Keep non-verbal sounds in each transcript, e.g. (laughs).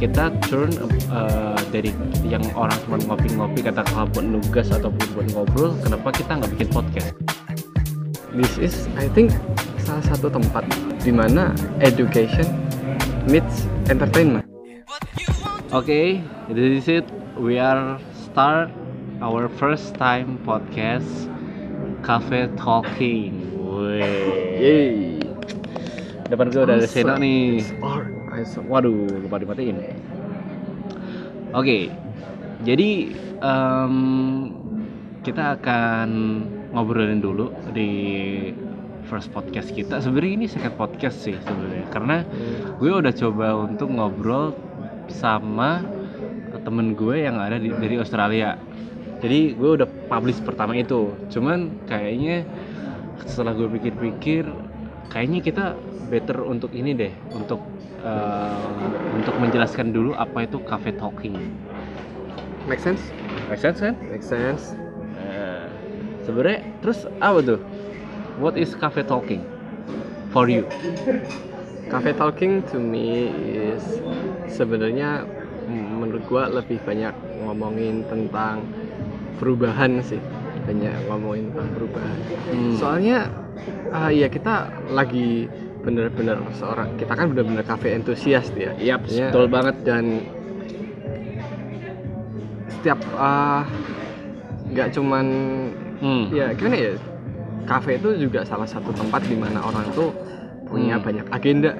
kita turn uh, dari yang orang cuma ngopi-ngopi kata buat nugas ataupun buat ngobrol kenapa kita nggak bikin podcast? This is I think salah satu tempat di mana education meets entertainment. Oke okay, this is it. We are start our first time podcast cafe talking. Yeay. depan gue udah ada Seno nih. Waduh, lupa dimatiin. Oke, jadi um, kita akan ngobrolin dulu di first podcast kita. Sebenarnya ini second podcast sih sebenarnya, karena gue udah coba untuk ngobrol sama temen gue yang ada di, dari Australia. Jadi gue udah publish pertama itu, cuman kayaknya setelah gue pikir-pikir, kayaknya kita better untuk ini deh, untuk uh, untuk menjelaskan dulu apa itu cafe talking. Make sense? Make sense kan? Make sense. Uh, Sebenarnya terus apa tuh? What is cafe talking for you? Cafe talking to me is sebenarnya menurut gua lebih banyak ngomongin tentang perubahan sih banyak ngomongin tentang perubahan hmm. soalnya uh, ya kita lagi bener-bener seorang kita kan bener-bener cafe entusias ya. Iya, ya, betul banget dan setiap uh, nggak uh, cuman hmm. ya gimana ya cafe itu juga salah satu tempat di mana orang tuh punya hmm. banyak agenda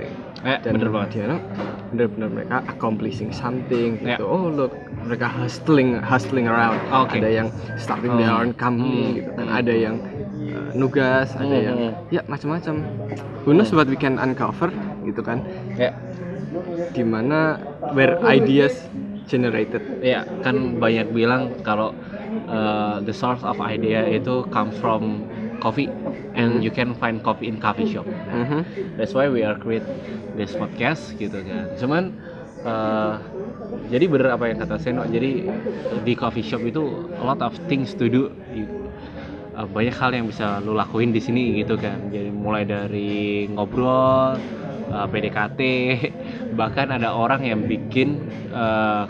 eh, dan bener banget dia bener-bener mereka accomplishing something yeah. gitu oh look mereka hustling hustling around okay. ada yang starting oh. their own company hmm. gitu kan ada yang nugas ada hmm. yang ya macam-macam who knows what we can uncover gitu kan ya di mana where ideas generated ya kan banyak bilang kalau uh, the source of idea itu comes from coffee and mm-hmm. you can find coffee in coffee shop. Mm-hmm. That's why we are create this podcast gitu kan. Cuman uh, jadi bener apa yang kata Seno. Jadi di coffee shop itu a lot of things to do. Uh, banyak hal yang bisa lo lakuin di sini gitu kan. Jadi mulai dari ngobrol, uh, PDKT, (laughs) bahkan ada orang yang bikin uh,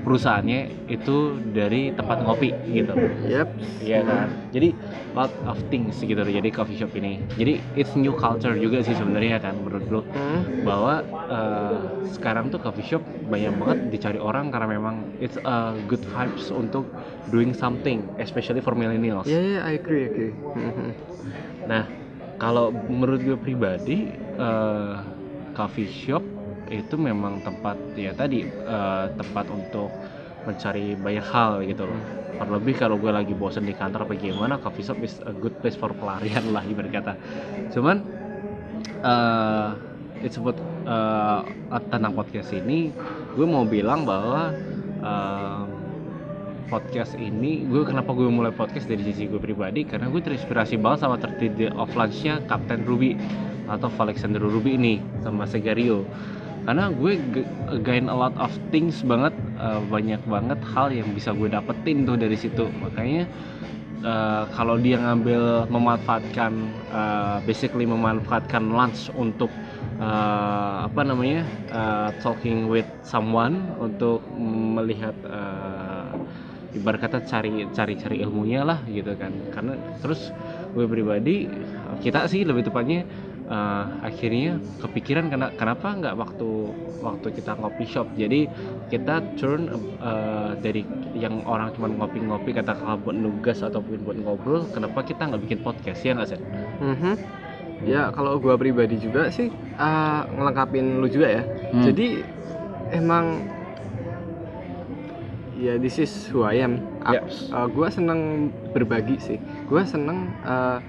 perusahaannya itu dari tempat ngopi gitu. Yep. Iya kan. Jadi lot of things gitu jadi coffee shop ini. Jadi it's new culture juga sih sebenarnya kan menurut lo hmm. bahwa uh, sekarang tuh coffee shop banyak banget dicari orang karena memang it's a good vibes untuk doing something especially for millennials. Iya, yeah, yeah, I agree, agree. nah, kalau menurut gue pribadi uh, coffee shop itu memang tempat ya tadi uh, tempat untuk mencari banyak hal gitu loh. Terlebih kalau gue lagi bosen di kantor apa gimana coffee shop is a good place for pelarian lah ibarat kata. Cuman uh, it's about uh, tentang podcast ini gue mau bilang bahwa uh, podcast ini gue kenapa gue mulai podcast dari sisi gue pribadi? Karena gue terinspirasi banget sama 30 Day of Lunch-nya Captain Ruby atau Alexander Ruby ini sama Segario karena gue gain a lot of things banget uh, banyak banget hal yang bisa gue dapetin tuh dari situ. Makanya uh, kalau dia ngambil memanfaatkan uh, basically memanfaatkan lunch untuk uh, apa namanya uh, talking with someone untuk melihat uh, ibarat kata cari cari cari ilmunya lah gitu kan. Karena terus gue pribadi kita sih lebih tepatnya uh, akhirnya kepikiran karena kenapa nggak waktu waktu kita ngopi shop jadi kita turn uh, dari yang orang cuma ngopi-ngopi kata buat nugas ataupun buat ngobrol kenapa kita nggak bikin podcast ya nggak sih? Mm-hmm. Ya kalau gua pribadi juga sih uh, ngelengkapin lu juga ya. Hmm. Jadi emang ya this is who I am. Yep. Uh, gua seneng berbagi sih. Gua seneng uh,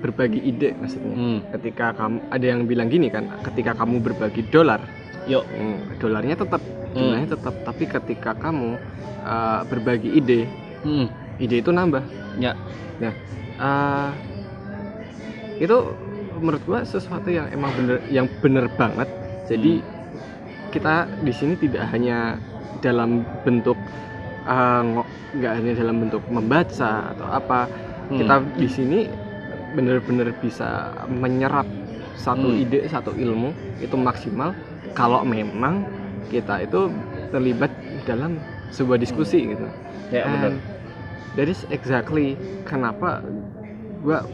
berbagi ide maksudnya. Hmm. Ketika kamu ada yang bilang gini kan, ketika kamu berbagi dolar, yuk, hmm, dolarnya tetap jumlahnya hmm. tetap, tapi ketika kamu uh, berbagi ide, hmm. ide itu nambah. Ya. Nah, uh, itu menurut gua sesuatu yang emang bener, yang bener banget. Jadi hmm. kita di sini tidak hanya dalam bentuk uh, nggak hanya dalam bentuk membaca atau apa. Hmm. Kita di sini bener-bener bisa menyerap satu hmm. ide satu ilmu itu maksimal kalau memang kita itu terlibat dalam sebuah diskusi gitu Ya benar. And that is exactly kenapa gua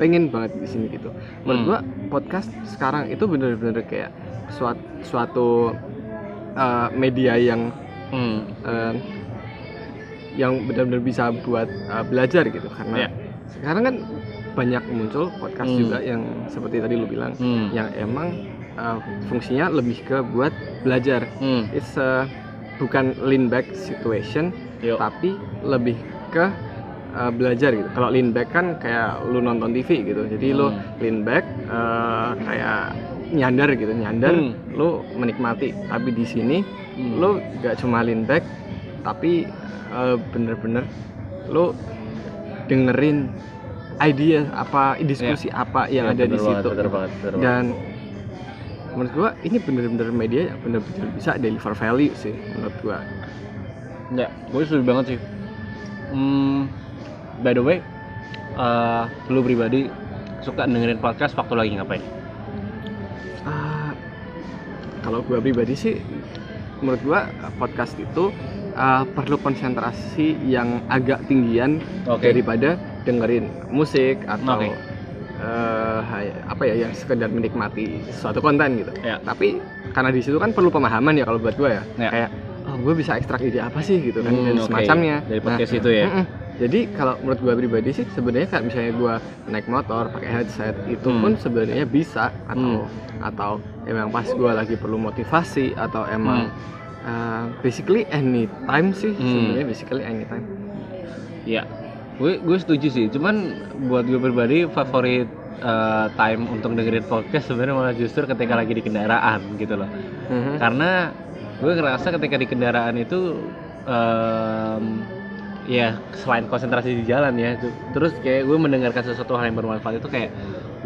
pengen banget di sini gitu. Menurut Hmm. gua podcast sekarang itu bener-bener kayak suatu, suatu uh, media yang Hmm. uh, yang benar-benar bisa buat uh, belajar gitu karena Ya. sekarang kan banyak muncul podcast Hmm. juga yang seperti tadi lu bilang Hmm. yang emang uh, fungsinya lebih ke buat belajar. Hmm. It's a, bukan lean back situation Yuk. tapi lebih ke uh, belajar gitu. Kalau lean back kan kayak lu nonton TV gitu. Jadi lu Hmm. lean back uh, kayak nyandar gitu, nyandar Hmm. lu menikmati. Tapi di sini Hmm. lu gak cuma lean back tapi uh, bener-bener lu dengerin ide apa diskusi apa yang Ya, ada di banget, situ. banget. Dan menurut gua ini bener-bener media yang bener-bener bisa deliver value sih menurut gua. Ya, gue setuju banget sih. Hmm, by the way, eh lu pribadi suka dengerin podcast waktu lagi ngapain? Ah, kalau gua pribadi sih menurut gua podcast itu ah, perlu konsentrasi yang agak tinggian Oke. daripada dengerin musik atau Oke. eh, hay- apa ya yang sekedar menikmati suatu konten gitu. Ya. Tapi karena di situ kan perlu pemahaman ya kalau buat gua ya. Ya. Kayak oh gue bisa ekstrak ide apa sih gitu kan Hmm, dan oke. semacamnya. Dari Nah, podcast itu ya. Mm-mm. Jadi kalau menurut gua pribadi sih sebenarnya kayak misalnya gua naik motor pakai headset itu Hmm. pun sebenarnya bisa atau atau emang pas gua lagi perlu motivasi atau emang uh, basically anytime sih Hmm. sebenarnya basically anytime. Iya, gue gue setuju sih. Cuman buat gue pribadi favorit eh, time untuk dengerin podcast sebenarnya malah justru ketika lagi di kendaraan gitu loh. Mhm. Karena gue ngerasa ketika di kendaraan itu em, ya selain konsentrasi di jalan ya, terus kayak gue mendengarkan sesuatu hal yang bermanfaat itu kayak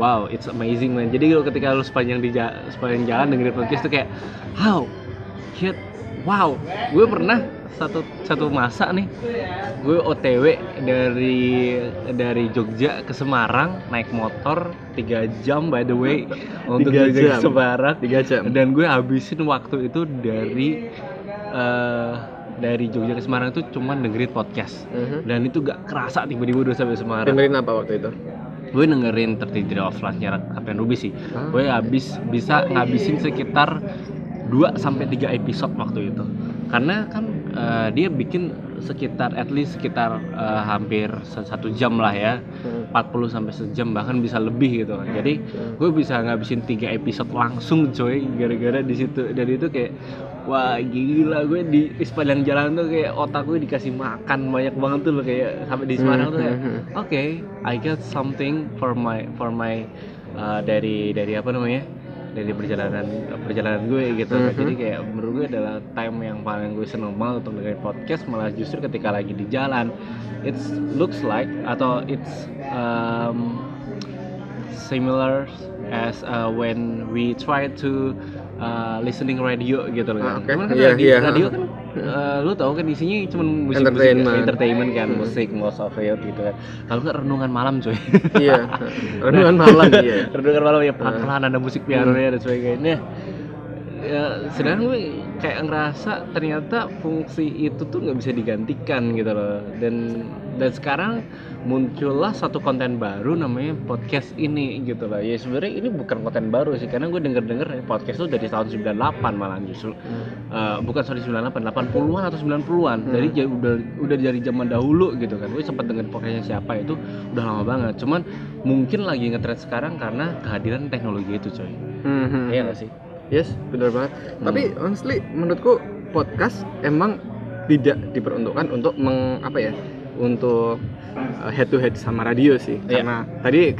wow, it's amazing man. Jadi lo ketika lo sepanjang di ja- sepanjang jalan dengerin podcast itu kayak how shit wow gue pernah satu satu masa nih gue OTW dari dari Jogja ke Semarang naik motor tiga jam by the way (laughs) untuk Tiga Jogja ke jam. Semarang Tiga jam. dan gue habisin waktu itu dari eh, dari Jogja ke Semarang itu cuman dengerin podcast Mhm. dan itu gak kerasa tiba-tiba udah sampai Semarang Dengerin apa waktu itu? gue dengerin tertidur off nya Kapten Ruby sih Ah. gue habis bisa ngabisin sekitar 2 sampai 3 episode waktu itu karena kan eh, dia bikin sekitar at least sekitar eh, hampir satu jam lah ya. Hmm. 40 sampai sejam bahkan bisa lebih gitu. Kan jadi gue bisa ngabisin tiga episode langsung coy. Gara-gara di situ dan itu kayak wah gila gue di, sepanjang jalan tuh kayak otak gue dikasih makan. Banyak banget tuh loh kayak sampai di Semarang tuh kayak oke I got something for my for my uh, dari dari apa namanya dari perjalanan perjalanan gue gitu Mhm. jadi kayak menurut gue adalah time yang paling gue seneng banget untuk dengerin podcast malah justru ketika lagi di jalan it's looks like atau it's um, similar as uh, when we try to uh, listening radio gitu loh Ah, kan. oke. Cuman kan Iya, radio, iya, radio kan uh, lu tau kan isinya cuma musik Entertainment. entertainment kan Hmm. musik most of it gitu kan kalau nggak renungan malam coy (laughs) Iya. Renungan malam iya. renungan malam ya pelan-pelan ada musik pianonya dan sebagainya ya sedangkan gue kayak ngerasa ternyata fungsi itu tuh nggak bisa digantikan gitu loh dan dan sekarang muncullah satu konten baru namanya podcast ini gitu loh ya sebenarnya ini bukan konten baru sih karena gue denger denger podcast tuh dari tahun 98 malah justru Eh, bukan sorry 98 80-an atau 90-an Hmm. dari udah udah dari zaman dahulu gitu kan gue sempat denger podcastnya siapa itu udah lama banget cuman mungkin lagi ngetren sekarang karena kehadiran teknologi itu coy Mhm. iya gak sih Yes, benar banget. Hmm. Tapi honestly menurutku podcast emang tidak diperuntukkan untuk meng apa ya? Untuk head to head sama radio sih. Iya. Karena tadi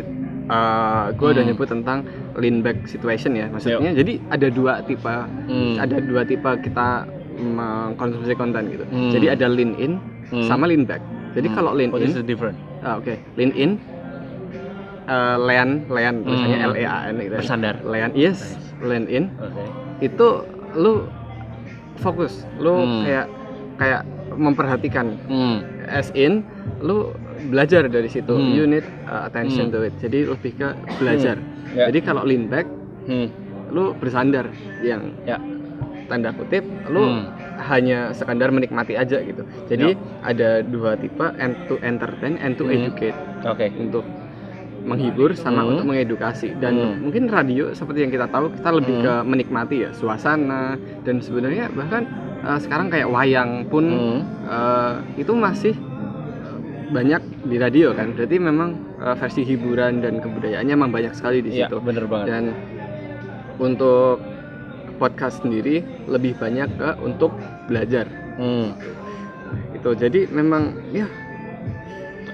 uh, gue udah Hmm. nyebut tentang lean back situation ya. Maksudnya jadi ada dua tipe Hmm. ada dua tipe kita mengkonsumsi konten gitu. Hmm. Jadi ada lean in Hmm. sama lean back. Jadi Hmm. kalau lean What in is different ah, oke, lean in uh, lean lean tulisannya Hmm. L E A N gitu. ya. bersandar Lean yes, lean in oke itu lu fokus lu Hmm. kayak kayak memperhatikan hmm. as in lu belajar dari situ Hmm. you need uh, attention Hmm. to it jadi lebih ke belajar Ya. jadi kalau lean back Hmm. lu bersandar yang Ya. tanda kutip lu Hmm. hanya sekadar menikmati aja gitu. Jadi ada dua tipe end to entertain, end to Hmm. educate Oke. untuk menghibur sama Hmm. untuk mengedukasi dan Hmm. mungkin radio seperti yang kita tahu kita lebih Hmm. ke menikmati ya suasana dan sebenarnya bahkan eh, sekarang kayak wayang pun Hmm. eh, itu masih eh, banyak di radio kan berarti memang eh, versi hiburan dan kebudayaannya memang banyak sekali di Iya, situ bener banget. dan untuk podcast sendiri lebih banyak ke untuk belajar Hmm. itu jadi memang ya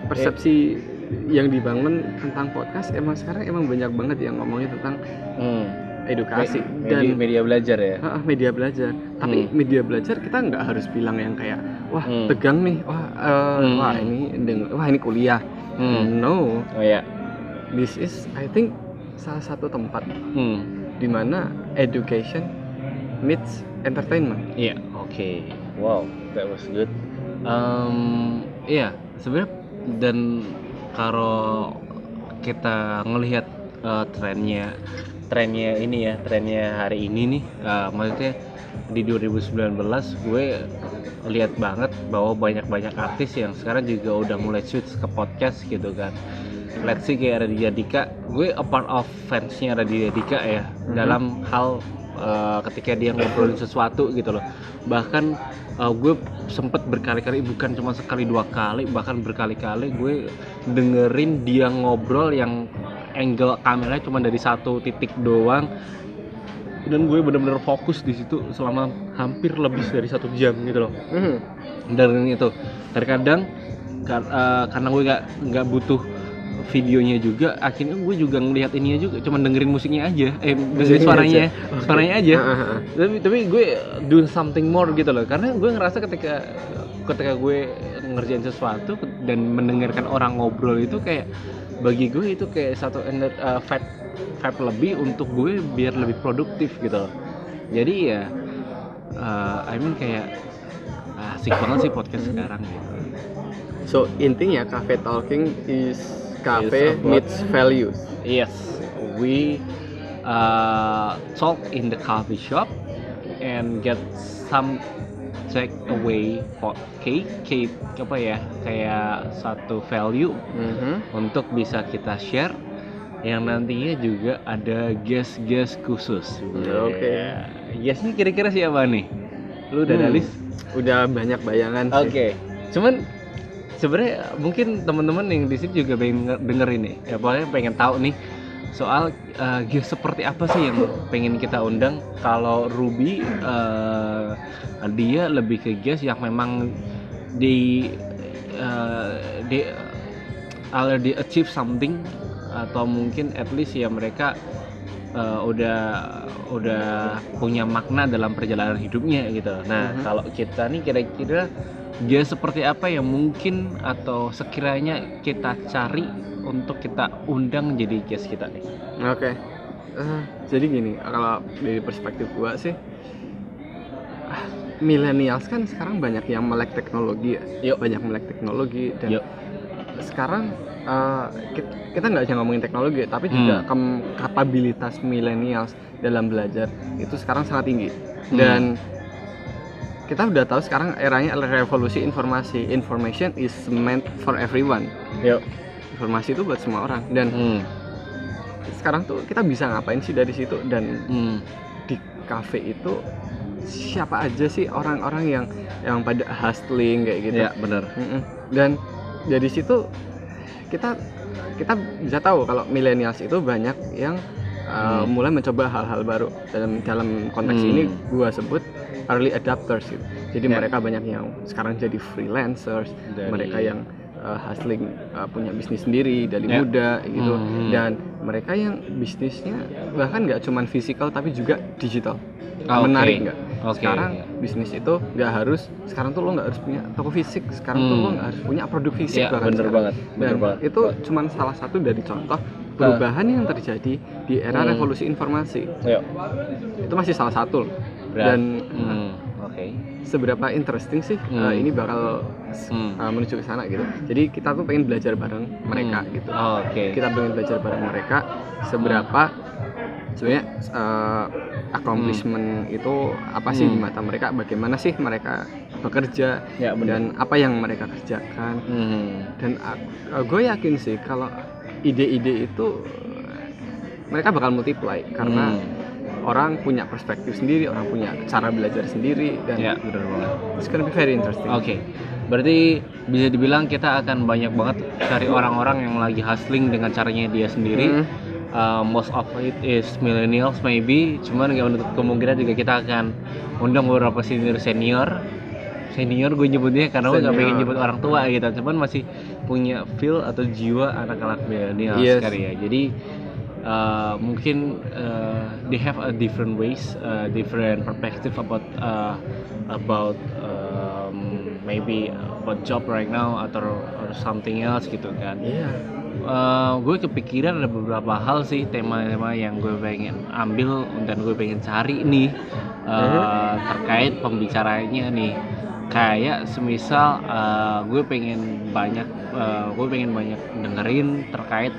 persepsi yang dibangun tentang podcast emang sekarang emang banyak banget yang ngomongin tentang Hmm. Edukasi dan media, belajar ya. Ah, media belajar tapi Hmm. media belajar kita nggak harus bilang yang kayak wah Hmm. tegang nih wah eh, Hmm. wah ini wah ini kuliah Hmm. no Oh ya. this is I think salah satu tempat Hmm. di mana education meets entertainment Iya, oke. Wow, that was good. Um, iya, sebenarnya dan kalau kita ngelihat uh, trennya, trennya ini ya, trennya hari ini nih, uh, maksudnya di 2019 gue lihat banget bahwa banyak-banyak artis yang sekarang juga udah mulai switch ke podcast gitu kan. Let's see kayak Raditya Dika, gue a part of fansnya Raditya Dika ya Mhm. dalam hal uh, ketika dia ngobrolin sesuatu gitu loh. Bahkan uh, gue sempet berkali-kali bukan cuma sekali dua kali bahkan berkali-kali gue dengerin dia ngobrol yang angle kameranya cuma dari satu titik doang. Dan gue bener-bener fokus di situ selama hampir lebih dari satu jam gitu loh. Mhm. dan itu terkadang kar- eh, karena gue gak nggak butuh videonya juga akhirnya gue juga ngelihat ininya juga cuma dengerin musiknya aja. Eh dengerin suaranya suaranya aja. Ah, ah, ah. tapi tapi gue do something more gitu loh. Karena gue ngerasa ketika ketika gue ngerjain sesuatu dan mendengarkan orang ngobrol itu kayak bagi gue itu kayak satu ener, uh, vibe vibe lebih untuk gue biar lebih produktif gitu. Loh jadi ya uh, I mean kayak asik banget sih podcast (laughs) sekarang gitu. So intinya cafe talking is cafe meets values. Yes, we uh, talk in the coffee shop and get some take away cake, cake apa ya kayak satu value Mhm. untuk bisa kita share yang nantinya juga ada guest-guest khusus. Oke. Yeah. Guestnya kira-kira siapa nih? Lu udah Hmm. list? udah banyak bayangan Oke, sih cuman sebenarnya mungkin teman-teman yang di sini juga pengen denger ini, ya pokoknya pengen tahu nih soal uh, seperti apa sih yang pengen kita undang. Kalau Ruby uh, dia lebih ke guest yang memang di uh, di di achieve something atau mungkin at least ya mereka uh, udah udah punya makna dalam perjalanan hidupnya gitu. Nah, Mhm. kalau kita nih kira-kira dia seperti apa yang mungkin atau sekiranya kita cari untuk kita undang jadi guest kita nih. Oke. Eh, jadi gini, kalau dari perspektif gua sih ah, millennials kan sekarang banyak yang melek teknologi ya. Yuk. Banyak melek teknologi dan Yuk. sekarang eh, kit- kita nggak hanya ngomongin teknologi, tapi Hmm. juga kem- kapabilitas millennials dalam belajar itu sekarang sangat tinggi. Hmm. Dan kita udah tahu sekarang eranya revolusi informasi. Information is meant for everyone. Yuk. Informasi itu buat semua orang dan Hmm. sekarang tuh kita bisa ngapain sih dari situ dan Hmm. di cafe itu siapa aja sih orang-orang yang yang pada hustling kayak gitu Ya, bener. Dan dari situ kita kita bisa tahu kalau millennials itu banyak yang uh, Hmm. mulai mencoba hal-hal baru dalam dalam konteks Hmm. ini gua sebut early adapters gitu. jadi Ya. mereka banyak yang sekarang jadi freelancers Dari- mereka yang uh, hustling uh, punya bisnis sendiri dari Ya. muda gitu Hmm. dan mereka yang bisnisnya bahkan nggak cuman fisikal tapi juga digital Ah, oke. menarik nggak Oke. sekarang bisnis itu nggak harus sekarang tuh lo nggak harus punya toko fisik sekarang tuh Hmm. lo nggak harus punya produk fisik Ya, bahkan bener sekarang. banget. Bener dan banget. itu cuman salah satu dari contoh perubahan yang terjadi di era Hmm. revolusi informasi Yuk. itu masih salah satu. Berat. dan Hmm. Oke. seberapa interesting sih Hmm. uh, ini bakal Hmm. uh, menuju ke sana gitu jadi kita tuh pengen belajar bareng mereka Hmm. gitu Oke. kita pengen belajar bareng mereka seberapa sebenarnya uh, accomplishment itu apa sih Hmm. di mata mereka bagaimana sih mereka bekerja Ya dan apa yang mereka kerjakan Hmm. dan gue yakin sih kalau ide-ide itu uh, mereka bakal multiply karena Hmm. Orang punya perspektif sendiri orang punya cara belajar sendiri dan ya benar banget. it's gonna be very interesting Oke, berarti bisa dibilang kita akan banyak banget cari orang-orang yang lagi hustling dengan caranya dia sendiri. Hmm. Uh, most of it is millennials maybe, cuman nggak menutup kemungkinan juga kita akan undang beberapa senior senior. Senior gue nyebutnya karena gue nggak pengen nyebut orang tua gitu, cuman masih punya feel atau jiwa anak-anak millennials Yes. kali ya. Jadi uh, mungkin uh, they have a different ways, uh, different perspective about uh, about um, maybe about job right now atau or something else gitu kan. Iya. Eh, gue kepikiran ada beberapa hal sih tema-tema yang gue pengen ambil dan gue pengen cari nih eh, terkait pembicaranya nih kayak semisal eh, gue pengen banyak eh, gue pengen banyak dengerin terkait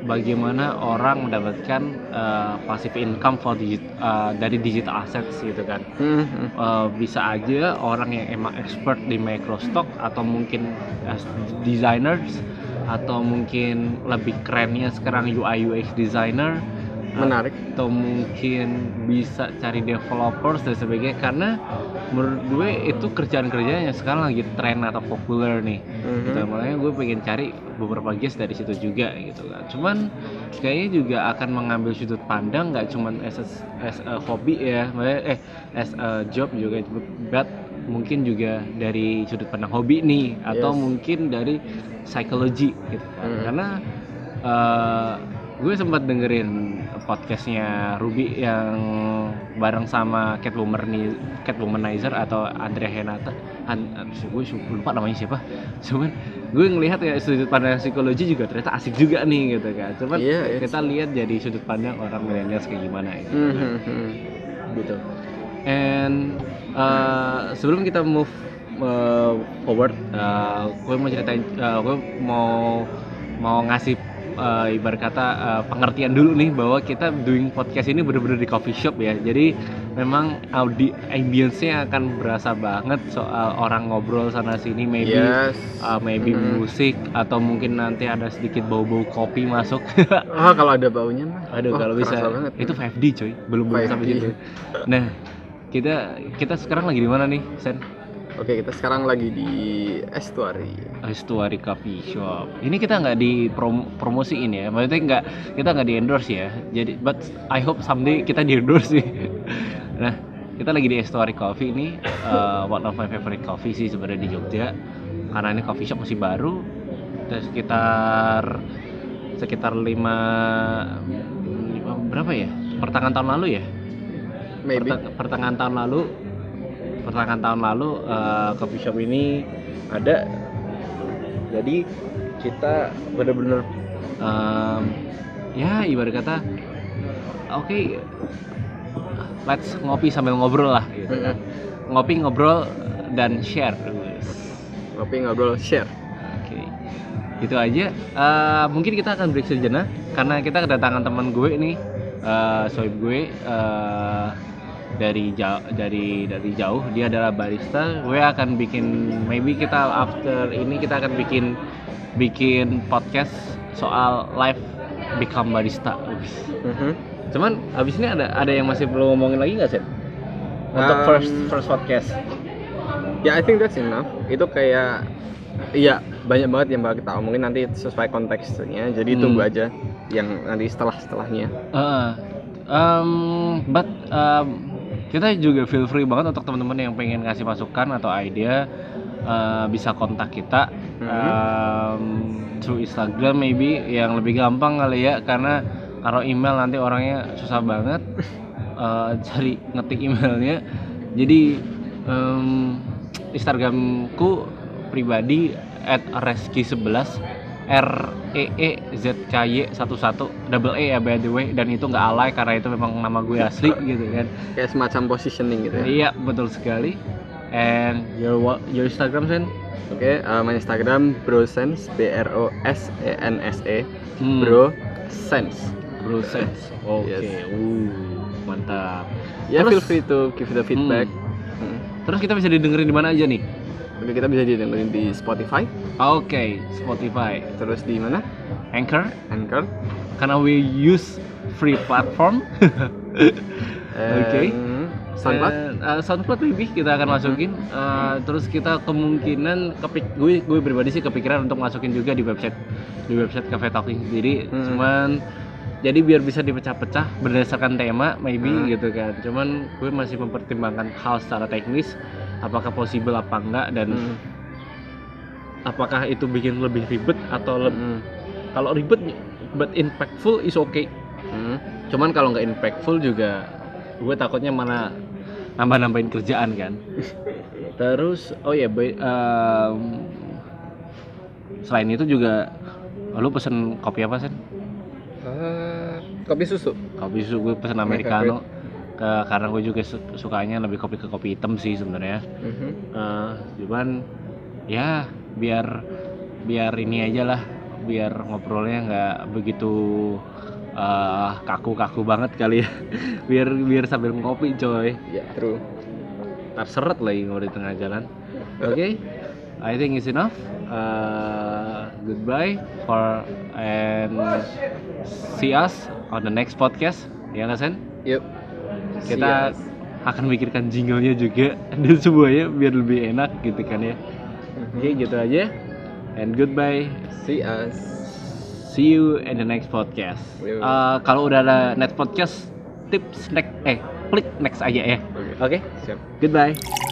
bagaimana orang mendapatkan eh, passive income for digit, eh, dari digital assets gitu kan Hmm, hmm. Uh, bisa aja orang yang emang expert di microstock atau mungkin as designers atau mungkin lebih kerennya sekarang UI UX designer menarik atau mungkin bisa cari developers dan sebagainya karena menurut gue itu kerjaan-kerjaan yang sekarang lagi tren atau populer nih Mhm. gitu makanya gue pengen cari beberapa guest dari situ juga gitu kan cuman kayaknya juga akan mengambil sudut pandang nggak cuman as a, as a hobby ya eh as a job juga but mungkin juga dari sudut pandang hobi nih atau Yes. mungkin dari psikologi gitu kan Mhm. karena eh, gue sempat dengerin podcastnya Ruby yang bareng sama Catwoman nih Catwomanizer atau Andrea Henata An, gue lupa namanya siapa (laughs) cuman gue ngelihat ya sudut pandang psikologi juga ternyata asik juga nih gitu kan cuman Iya, iya. kita lihat dari sudut pandang orang milenial kayak gimana gitu, hmm, hmm. gitu. and uh, sebelum kita move uh, forward uh, gue mau ceritain uh, gue mau mau ngasih uh, ibarat kata uh, pengertian dulu nih bahwa kita doing podcast ini bener-bener di coffee shop ya. Jadi memang audi ambience-nya akan berasa banget soal orang ngobrol sana sini maybe yes. uh, maybe Mhm. musik atau mungkin nanti ada sedikit bau-bau kopi masuk. (laughs) Oh kalau ada baunya mah. Aduh Wah, kalau bisa. banget. itu 5D coy. Belum belum 5D. sampai situ. Nah kita kita sekarang lagi di mana nih Sen oke kita sekarang lagi di estuary Estuary Coffee Shop. Ini kita nggak di prom promosiin ya, maksudnya nggak kita nggak di endorse ya. Jadi, but I hope someday kita di endorse sih. (laughs) nah, kita lagi di Estuary Coffee ini, uh, one of my favorite coffee sih sebenarnya di Jogja. Karena ini coffee shop masih baru, dan sekitar sekitar lima, lima berapa ya? Pertengahan tahun lalu ya? maybe Perteng- pertengahan tahun lalu pertengahan tahun lalu eh, coffee shop ini ada. Jadi kita bener-bener em, ya ibarat kata oke let's ngopi sambil ngobrol lah gitu. Kan. ngopi ngobrol dan share. Kopi ngobrol share. Oke, itu aja. Eh, mungkin kita akan break sejenak karena kita kedatangan teman gue nih, eh sohib gue eh, dari jauh dari dari jauh. Dia adalah barista. Gue akan bikin, maybe kita after ini kita akan bikin bikin podcast soal live become barista. Wih. Mhm. Cuman abis ini ada ada yang masih perlu ngomongin lagi nggak sih? Untuk Um, first first podcast. ya I think that's enough itu kayak iya banyak banget yang bakal kita omongin nanti sesuai konteksnya jadi Hmm. tunggu aja yang nanti setelah setelahnya Uh, um, but um, kita juga feel free banget untuk teman-teman yang pengen ngasih masukan atau ide uh, bisa kontak kita Mhm. um, through Instagram maybe yang lebih gampang kali ya karena kalau email nanti orangnya susah banget uh, (laughs) cari ngetik emailnya jadi um, Instagramku pribadi at reski 11 R E E Z K Y 11 double E ya by the way dan itu nggak alay karena itu memang nama gue asli (laughs) gitu kan kayak semacam positioning gitu ya iya betul sekali and your your Instagram sen oke uh, my Instagram brosense B R O S E N S E Hmm. bro sense Bro Sense. Oke. Yes. Uh, mantap. Ya Terus- feel free to give the feedback. Hmm. Terus kita bisa didengerin di mana aja nih? Oke, kita bisa didengerin di Spotify, Oke, Spotify, terus di mana? Anchor, Anchor. karena we use free platform. (laughs) Oke. and SoundCloud. Uh, SoundCloud lebih kita akan masukin. Uh, terus kita kemungkinan kepik gue gue pribadi sih kepikiran untuk masukin juga di website di website Cafe Talking. Jadi Hmm. cuman jadi biar bisa dipecah-pecah berdasarkan tema maybe Hmm. gitu kan. Cuman gue masih mempertimbangkan hal secara teknis apakah possible apa enggak dan Hmm. apakah itu bikin lebih ribet atau leb- Hmm. kalau ribet but impactful is okay. Hmm. Cuman kalau nggak impactful juga gue takutnya mana nambah-nambahin kerjaan kan. (laughs) Terus oh ya by- em, selain itu juga lu pesen kopi apa sih? Ah, kopi susu. Kopi susu gue pesen americano. Ke- karena gue juga su- sukanya lebih kopi ke kopi hitam sih sebenarnya. Mhm. Eh, cuman ya biar biar ini aja lah biar ngobrolnya nggak begitu eh, kaku-kaku banget kali ya (laughs) biar biar sambil ngopi coy Ya, true. terseret lagi kalau di tengah jalan oke I think it's enough Uh, goodbye for and see us on the next podcast ya nggak Sen? Yuk. Kita See us. akan mikirkan jinglenya juga (laughs) dan semuanya biar lebih enak gitu kan ya. Oke gitu aja and goodbye See us. see you in the next podcast. Eh, kalau udah ada next podcast tips next eh klik next aja ya Oke. oke Siap. goodbye